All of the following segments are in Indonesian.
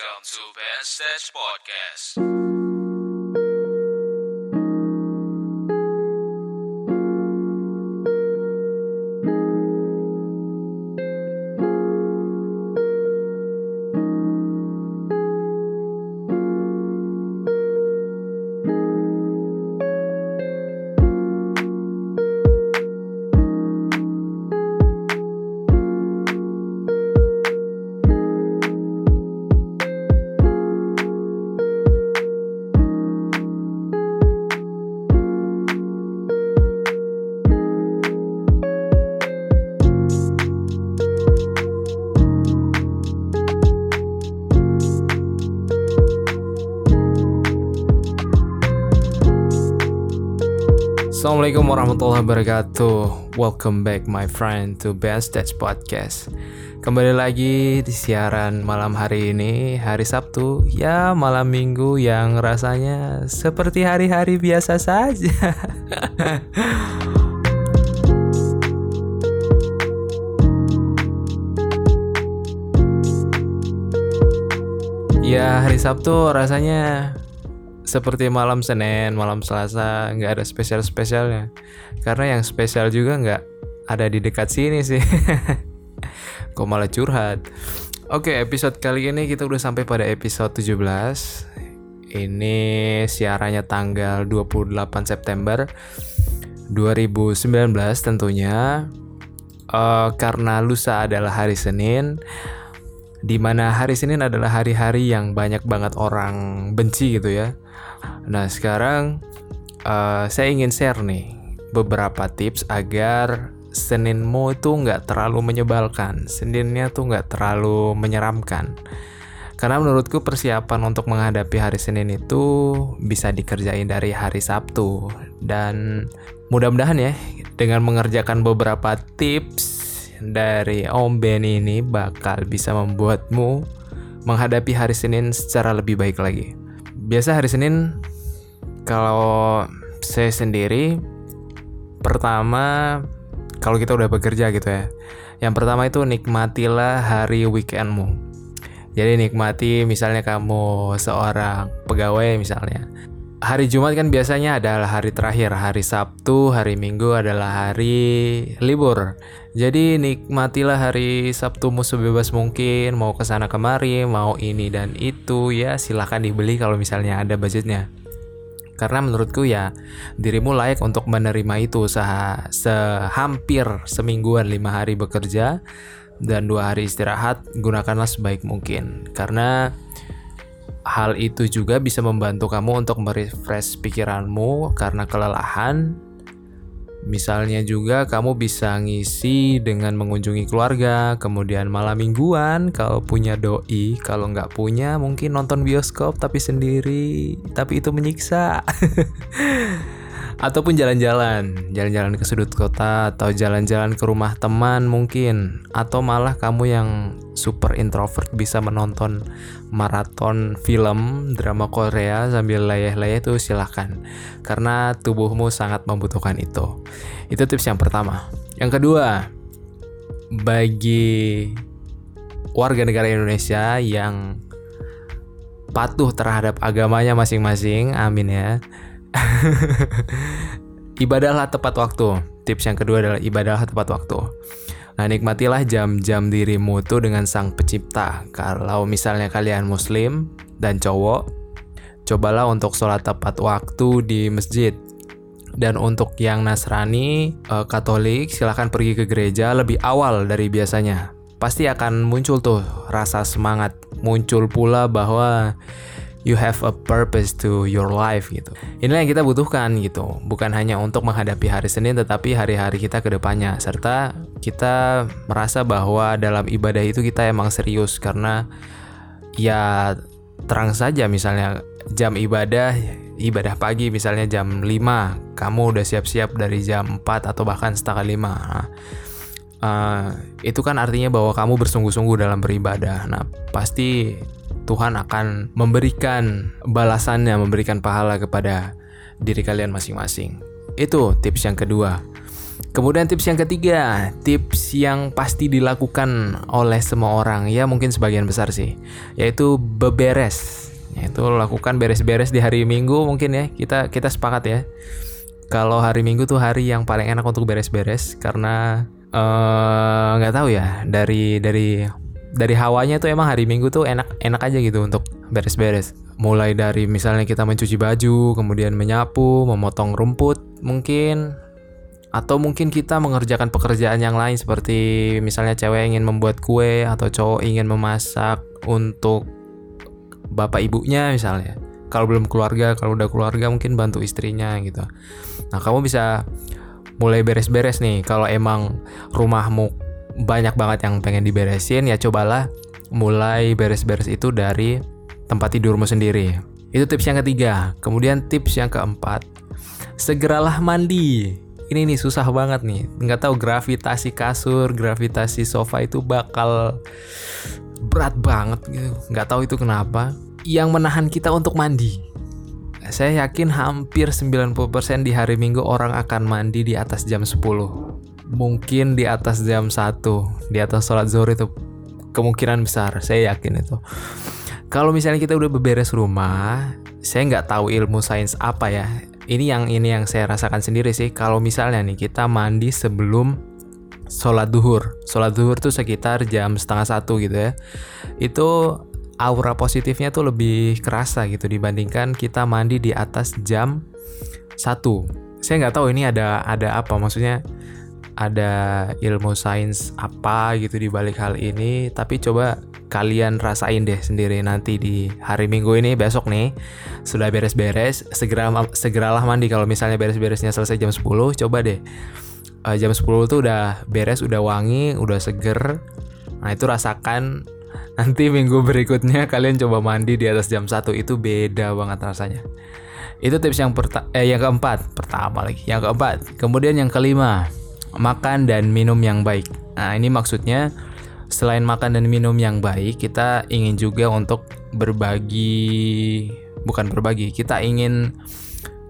Welcome to Band Stage Podcast. Assalamualaikum warahmatullahi wabarakatuh. Welcome back my friend to Best Stage Podcast. Kembali lagi di siaran malam hari ini Hari Sabtu. Ya malam minggu yang rasanya Seperti hari-hari biasa saja. Ya hari Sabtu rasanya seperti malam Senin, malam Selasa nggak ada spesial-spesialnya. Karena yang spesial juga nggak ada di dekat sini sih. Kok malah curhat. Oke, episode kali ini kita udah sampai pada episode 17. Ini siarannya tanggal 28 September 2019 tentunya. Uh, karena lusa adalah hari Senin, di mana hari Senin adalah hari-hari yang banyak banget orang benci gitu ya. Nah sekarang uh, saya ingin share nih beberapa tips agar Seninmu itu nggak terlalu menyebalkan, Seninnya tuh nggak terlalu menyeramkan. Karena menurutku persiapan untuk menghadapi hari Senin itu bisa dikerjain dari hari Sabtu dan mudah-mudahan ya dengan mengerjakan beberapa tips dari Om Ben ini bakal bisa membuatmu menghadapi hari Senin secara lebih baik lagi. Biasa hari Senin kalau saya sendiri pertama kalau kita udah bekerja gitu ya. Yang pertama itu nikmatilah hari weekendmu. Jadi nikmati misalnya kamu seorang pegawai misalnya. Hari Jumat kan biasanya adalah hari terakhir, hari Sabtu, hari Minggu adalah hari libur. Jadi nikmatilah hari Sabtumu sebebas mungkin, mau ke sana kemari, mau ini dan itu ya silahkan dibeli kalau misalnya ada budgetnya. Karena menurutku ya dirimu layak untuk menerima itu usaha sehampir semingguan lima hari bekerja dan dua hari istirahat gunakanlah sebaik mungkin karena hal itu juga bisa membantu kamu untuk merefresh pikiranmu karena kelelahan. Misalnya juga kamu bisa ngisi dengan mengunjungi keluarga, kemudian malam mingguan kalau punya doi, kalau nggak punya mungkin nonton bioskop tapi sendiri, tapi itu menyiksa. Ataupun jalan-jalan, jalan-jalan ke sudut kota atau jalan-jalan ke rumah teman mungkin, atau malah kamu yang super introvert bisa menonton maraton film drama Korea sambil layah-layah itu silahkan. Karena tubuhmu sangat membutuhkan itu. Itu tips yang pertama. Yang kedua bagi warga negara Indonesia yang patuh terhadap agamanya masing-masing amin ya ibadahlah tepat waktu tips yang kedua adalah ibadahlah tepat waktu Nah, nikmatilah jam-jam dirimu tuh dengan sang pencipta. Kalau misalnya kalian muslim dan cowok, cobalah untuk sholat tepat waktu di masjid. Dan untuk yang Nasrani, eh, Katolik, silahkan pergi ke gereja lebih awal dari biasanya. Pasti akan muncul tuh rasa semangat. Muncul pula bahwa you have a purpose to your life gitu. Inilah yang kita butuhkan gitu, bukan hanya untuk menghadapi hari Senin tetapi hari-hari kita ke depannya. Serta kita merasa bahwa dalam ibadah itu kita emang serius. Karena ya terang saja misalnya jam ibadah ibadah pagi misalnya jam 5 kamu udah siap-siap dari jam 4 atau bahkan setengah 5 nah, uh, itu kan artinya bahwa kamu bersungguh-sungguh dalam beribadah. Nah pasti Tuhan akan memberikan balasannya, memberikan pahala kepada diri kalian masing-masing. Itu tips yang kedua. Kemudian tips yang ketiga, tips yang pasti dilakukan oleh semua orang, ya mungkin sebagian besar sih, yaitu beberes. Yaitu lakukan beres-beres di hari Minggu mungkin ya. Kita kita sepakat ya. Kalau hari Minggu tuh hari yang paling enak untuk beres-beres karena eh, nggak uh, tahu ya dari dari dari hawanya tuh emang hari Minggu tuh enak enak aja gitu untuk beres-beres. Mulai dari misalnya kita mencuci baju, kemudian menyapu, memotong rumput, mungkin atau mungkin kita mengerjakan pekerjaan yang lain seperti misalnya cewek ingin membuat kue atau cowok ingin memasak untuk bapak ibunya misalnya. Kalau belum keluarga kalau udah keluarga mungkin bantu istrinya gitu. Nah kamu bisa mulai beres-beres nih. Kalau emang rumahmu banyak banget yang pengen diberesin ya cobalah mulai beres-beres itu dari tempat tidurmu sendiri. Itu tips yang ketiga. Kemudian tips yang keempat segeralah mandi. Ini nih susah banget nih. Nggak tahu gravitasi kasur gravitasi sofa itu bakal berat banget gitu. Nggak tahu itu kenapa. Yang menahan kita untuk mandi. Saya yakin hampir 90% di hari minggu orang akan mandi di atas jam 10 mungkin di atas jam 1 di atas sholat zuhur itu kemungkinan besar saya yakin itu. Kalau misalnya kita udah beberes rumah saya nggak tahu ilmu sains apa ya. Ini yang ini yang saya rasakan sendiri sih. Kalau misalnya nih kita mandi sebelum sholat duhur. Sholat duhur tuh sekitar jam setengah satu gitu ya. Itu aura positifnya tuh lebih kerasa gitu dibandingkan kita mandi di atas jam satu. Saya nggak tahu ini ada ada apa. Maksudnya ada ilmu sains apa gitu di balik hal ini. Tapi coba kalian rasain deh sendiri nanti di hari Minggu ini besok nih. Sudah beres-beres segera segeralah mandi. Kalau misalnya beres-beresnya selesai jam 10 coba deh. Uh, jam 10 tuh udah beres udah wangi udah seger. Nah itu rasakan nanti minggu berikutnya kalian coba mandi di atas jam 1 itu beda banget rasanya. Itu tips yang eh yang keempat. Pertama lagi yang keempat. Kemudian yang kelima makan dan minum yang baik nah ini maksudnya selain makan dan minum yang baik, kita ingin juga untuk berbagi, bukan berbagi, kita ingin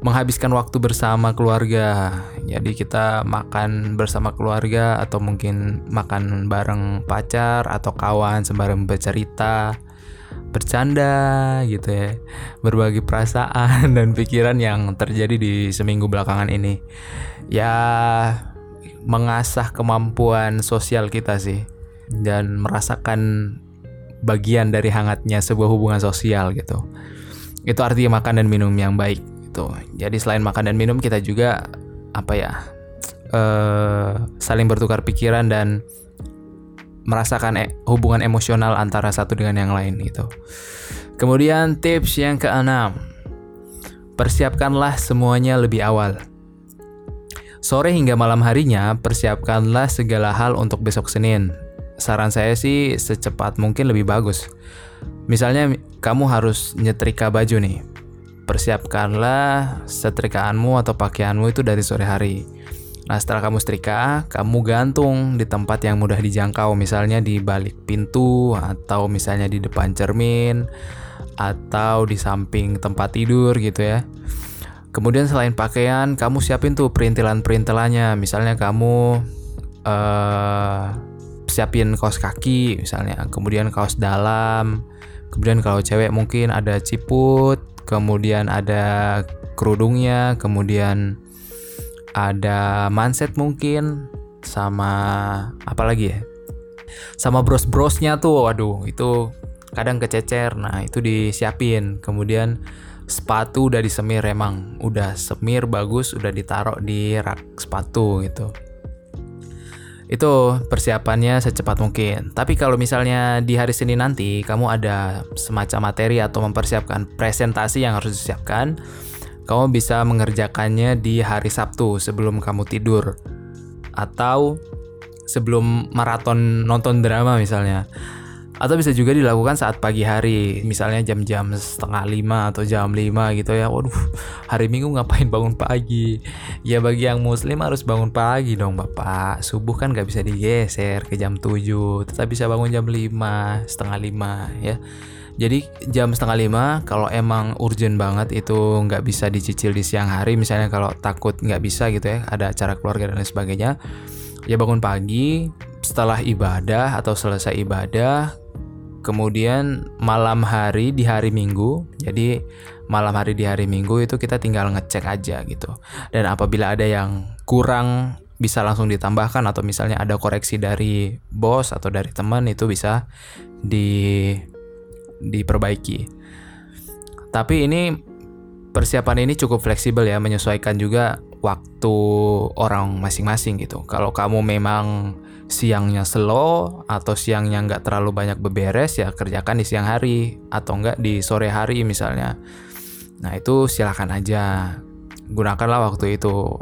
menghabiskan waktu bersama keluarga. Jadi kita makan bersama keluarga atau mungkin makan bareng pacar atau kawan sembari bercerita, bercanda gitu ya. Berbagi perasaan dan pikiran yang terjadi di seminggu belakangan ini. Ya mengasah kemampuan sosial kita sih dan merasakan bagian dari hangatnya sebuah hubungan sosial gitu. Itu artinya makan dan minum yang baik gitu. Jadi selain makan dan minum kita juga apa ya? Uh, saling bertukar pikiran dan merasakan e hubungan emosional antara satu dengan yang lain gitu. Kemudian tips yang keenam, persiapkanlah semuanya lebih awal. Sore hingga malam harinya, persiapkanlah segala hal untuk besok Senin saran saya sih secepat mungkin lebih bagus. Misalnya kamu harus nyetrika baju nih. Persiapkanlah setrikaanmu atau pakaianmu itu dari sore hari. Nah, setelah kamu setrika, kamu gantung di tempat yang mudah dijangkau, misalnya di balik pintu atau misalnya di depan cermin atau di samping tempat tidur gitu ya. Kemudian selain pakaian, kamu siapin tuh perintilan-perintilannya. Misalnya kamu uh, siapin kaos kaki misalnya. Kemudian kaos dalam. Kemudian kalau cewek mungkin ada ciput kemudian ada kerudungnya kemudian ada manset mungkin sama apa lagi ya? Sama bros-brosnya tuh waduh itu kadang kececer. Nah itu disiapin. Kemudian sepatu udah disemir emang udah semir bagus udah ditaruh di rak sepatu gitu itu persiapannya secepat mungkin. Tapi kalau misalnya di hari Senin nanti kamu ada semacam materi atau mempersiapkan presentasi yang harus disiapkan, kamu bisa mengerjakannya di hari Sabtu sebelum kamu tidur atau sebelum maraton nonton drama misalnya. Atau bisa juga dilakukan saat pagi hari, misalnya jam-jam setengah lima atau jam lima gitu ya. Waduh, hari Minggu ngapain bangun pagi? Ya bagi yang muslim harus bangun pagi dong Bapak. Subuh kan gak bisa digeser ke jam 7, tetap bisa bangun jam lima setengah lima ya. Jadi jam setengah lima kalau emang urgent banget itu nggak bisa dicicil di siang hari misalnya kalau takut nggak bisa gitu ya ada acara keluarga dan lain sebagainya ya bangun pagi setelah ibadah atau selesai ibadah kemudian malam hari di hari minggu jadi malam hari di hari minggu itu kita tinggal ngecek aja gitu dan apabila ada yang kurang bisa langsung ditambahkan atau misalnya ada koreksi dari bos atau dari teman itu bisa di diperbaiki. Tapi ini persiapan ini cukup fleksibel ya, menyesuaikan juga waktu orang masing-masing gitu. Kalau kamu memang siangnya slow atau siangnya nggak terlalu banyak beberes ya kerjakan di siang hari atau nggak di sore hari misalnya. Nah itu silahkan aja gunakanlah waktu itu.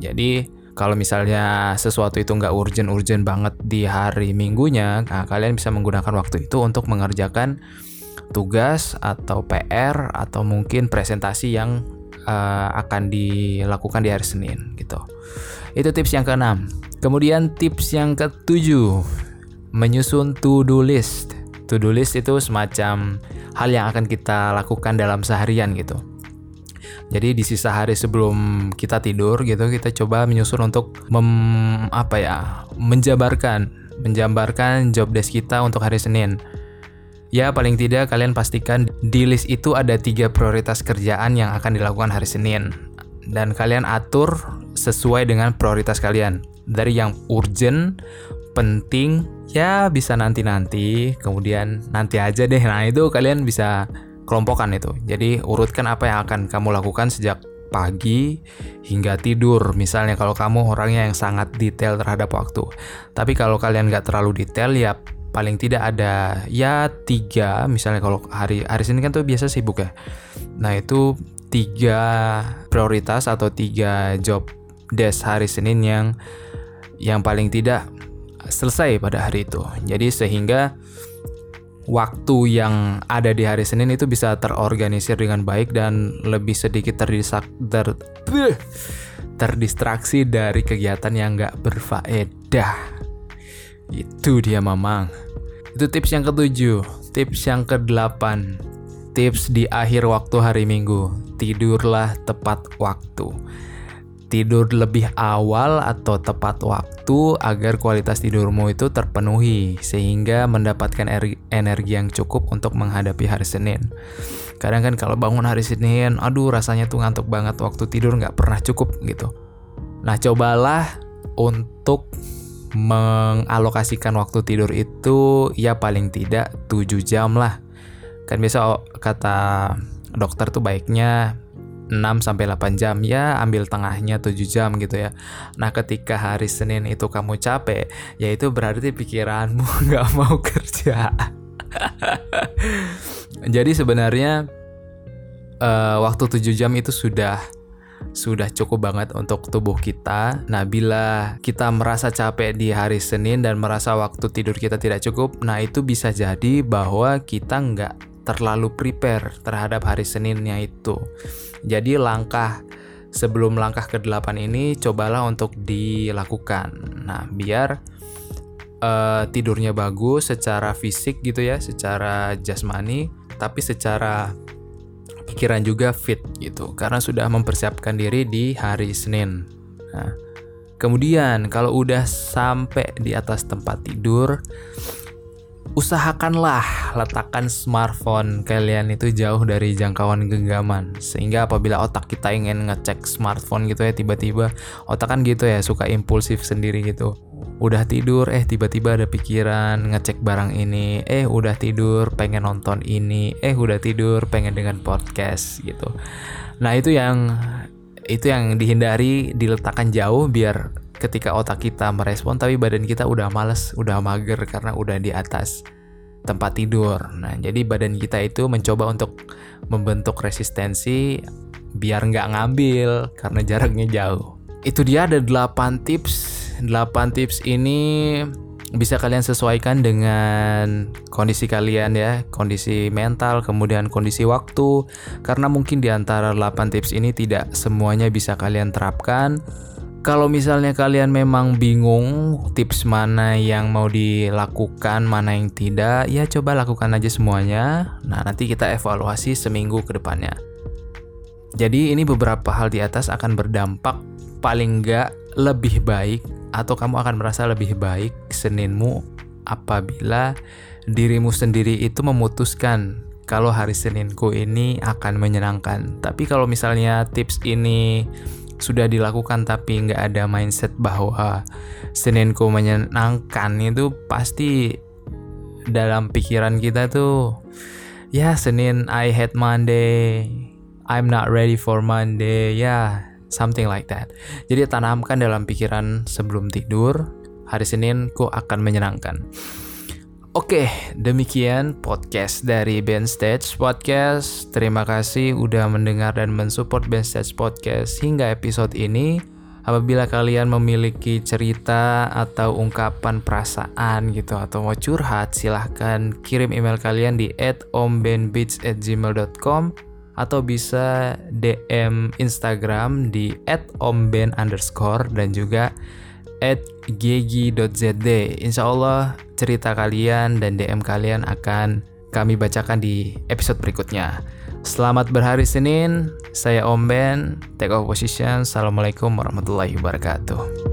Jadi kalau misalnya sesuatu itu nggak urgent-urgent banget di hari minggunya, nah kalian bisa menggunakan waktu itu untuk mengerjakan tugas atau PR atau mungkin presentasi yang uh, akan dilakukan di hari Senin gitu. Itu tips yang keenam. Kemudian tips yang ketujuh, menyusun to-do list. To-do list itu semacam hal yang akan kita lakukan dalam seharian gitu. Jadi di sisa hari sebelum kita tidur gitu kita coba menyusun untuk mem, apa ya menjabarkan menjabarkan job desk kita untuk hari Senin Ya paling tidak kalian pastikan di list itu ada tiga prioritas kerjaan yang akan dilakukan hari Senin dan kalian atur sesuai dengan prioritas kalian dari yang urgent, penting, ya bisa nanti-nanti, kemudian nanti aja deh. Nah itu kalian bisa kelompokkan itu. Jadi urutkan apa yang akan kamu lakukan sejak pagi hingga tidur. Misalnya kalau kamu orangnya yang sangat detail terhadap waktu. Tapi kalau kalian nggak terlalu detail ya paling tidak ada ya tiga misalnya kalau hari hari Senin kan tuh biasa sibuk ya nah itu tiga prioritas atau tiga job desk hari Senin yang yang paling tidak selesai pada hari itu jadi sehingga waktu yang ada di hari Senin itu bisa terorganisir dengan baik dan lebih sedikit terdisak ter, terdistraksi dari kegiatan yang nggak berfaedah itu dia mamang. Itu tips yang ketujuh. Tips yang kedelapan. Tips di akhir waktu hari Minggu. Tidurlah tepat waktu. Tidur lebih awal atau tepat waktu agar kualitas tidurmu itu terpenuhi sehingga mendapatkan energi yang cukup untuk menghadapi hari Senin. Kadang kan kalau bangun hari Senin, aduh rasanya tuh ngantuk banget waktu tidur nggak pernah cukup gitu. Nah cobalah untuk mengalokasikan waktu tidur itu ya paling tidak 7 jam lah. Kan biasa kata dokter tuh baiknya 6 sampai 8 jam ya ambil tengahnya 7 jam gitu ya. Nah, ketika hari Senin itu kamu capek, ya itu berarti pikiranmu nggak mau kerja. Jadi sebenarnya uh, waktu 7 jam itu sudah sudah cukup banget untuk tubuh kita. Nah, bila kita merasa capek di hari Senin dan merasa waktu tidur kita tidak cukup, nah itu bisa jadi bahwa kita nggak terlalu prepare terhadap hari Seninnya itu. Jadi langkah sebelum langkah ke-8 ini cobalah untuk dilakukan. Nah, biar uh, tidurnya bagus secara fisik gitu ya, secara jasmani, tapi secara pikiran juga fit gitu karena sudah mempersiapkan diri di hari Senin. Nah, kemudian kalau udah sampai di atas tempat tidur, usahakanlah letakkan smartphone kalian itu jauh dari jangkauan genggaman. Sehingga apabila otak kita ingin ngecek smartphone gitu ya tiba-tiba otak kan gitu ya suka impulsif sendiri gitu. Udah tidur eh tiba-tiba ada pikiran ngecek barang ini. Eh udah tidur pengen nonton ini. Eh udah tidur pengen dengan podcast gitu. Nah itu yang itu yang dihindari diletakkan jauh biar ketika otak kita merespon tapi badan kita udah males, udah mager karena udah di atas tempat tidur. Nah, jadi badan kita itu mencoba untuk membentuk resistensi biar nggak ngambil karena jaraknya jauh. Itu dia ada 8 tips. 8 tips ini bisa kalian sesuaikan dengan kondisi kalian ya, kondisi mental, kemudian kondisi waktu. Karena mungkin di antara 8 tips ini tidak semuanya bisa kalian terapkan Kalau misalnya kalian memang bingung tips mana yang mau dilakukan, mana yang tidak, ya coba lakukan aja semuanya. Nah, nanti kita evaluasi seminggu ke depannya. Jadi ini beberapa hal di atas akan berdampak paling nggak lebih baik atau kamu akan merasa lebih baik Seninmu apabila dirimu sendiri itu memutuskan kalau hari Seninku ini akan menyenangkan. Tapi kalau misalnya tips ini sudah dilakukan tapi nggak ada mindset bahwa Seninku menyenangkan. Itu pasti dalam pikiran kita tuh ya Senin I hate Monday I'm not ready for Monday ya something like that. Jadi tanamkan dalam pikiran sebelum tidur hari Senin ku akan menyenangkan Oke, demikian podcast dari Ben Stage Podcast. Terima kasih udah mendengar dan mensupport Ben Stage Podcast hingga episode ini. Apabila kalian memiliki cerita atau ungkapan perasaan gitu atau mau curhat, silahkan kirim email kalian di @ombenbeats@gmail.com atau bisa DM Instagram di @omben underscore dan juga at gegi.zd. Insya Allah cerita kalian dan DM kalian akan kami bacakan di episode berikutnya. Selamat berhari Senin, saya Om Ben, take off position, Assalamualaikum warahmatullahi wabarakatuh.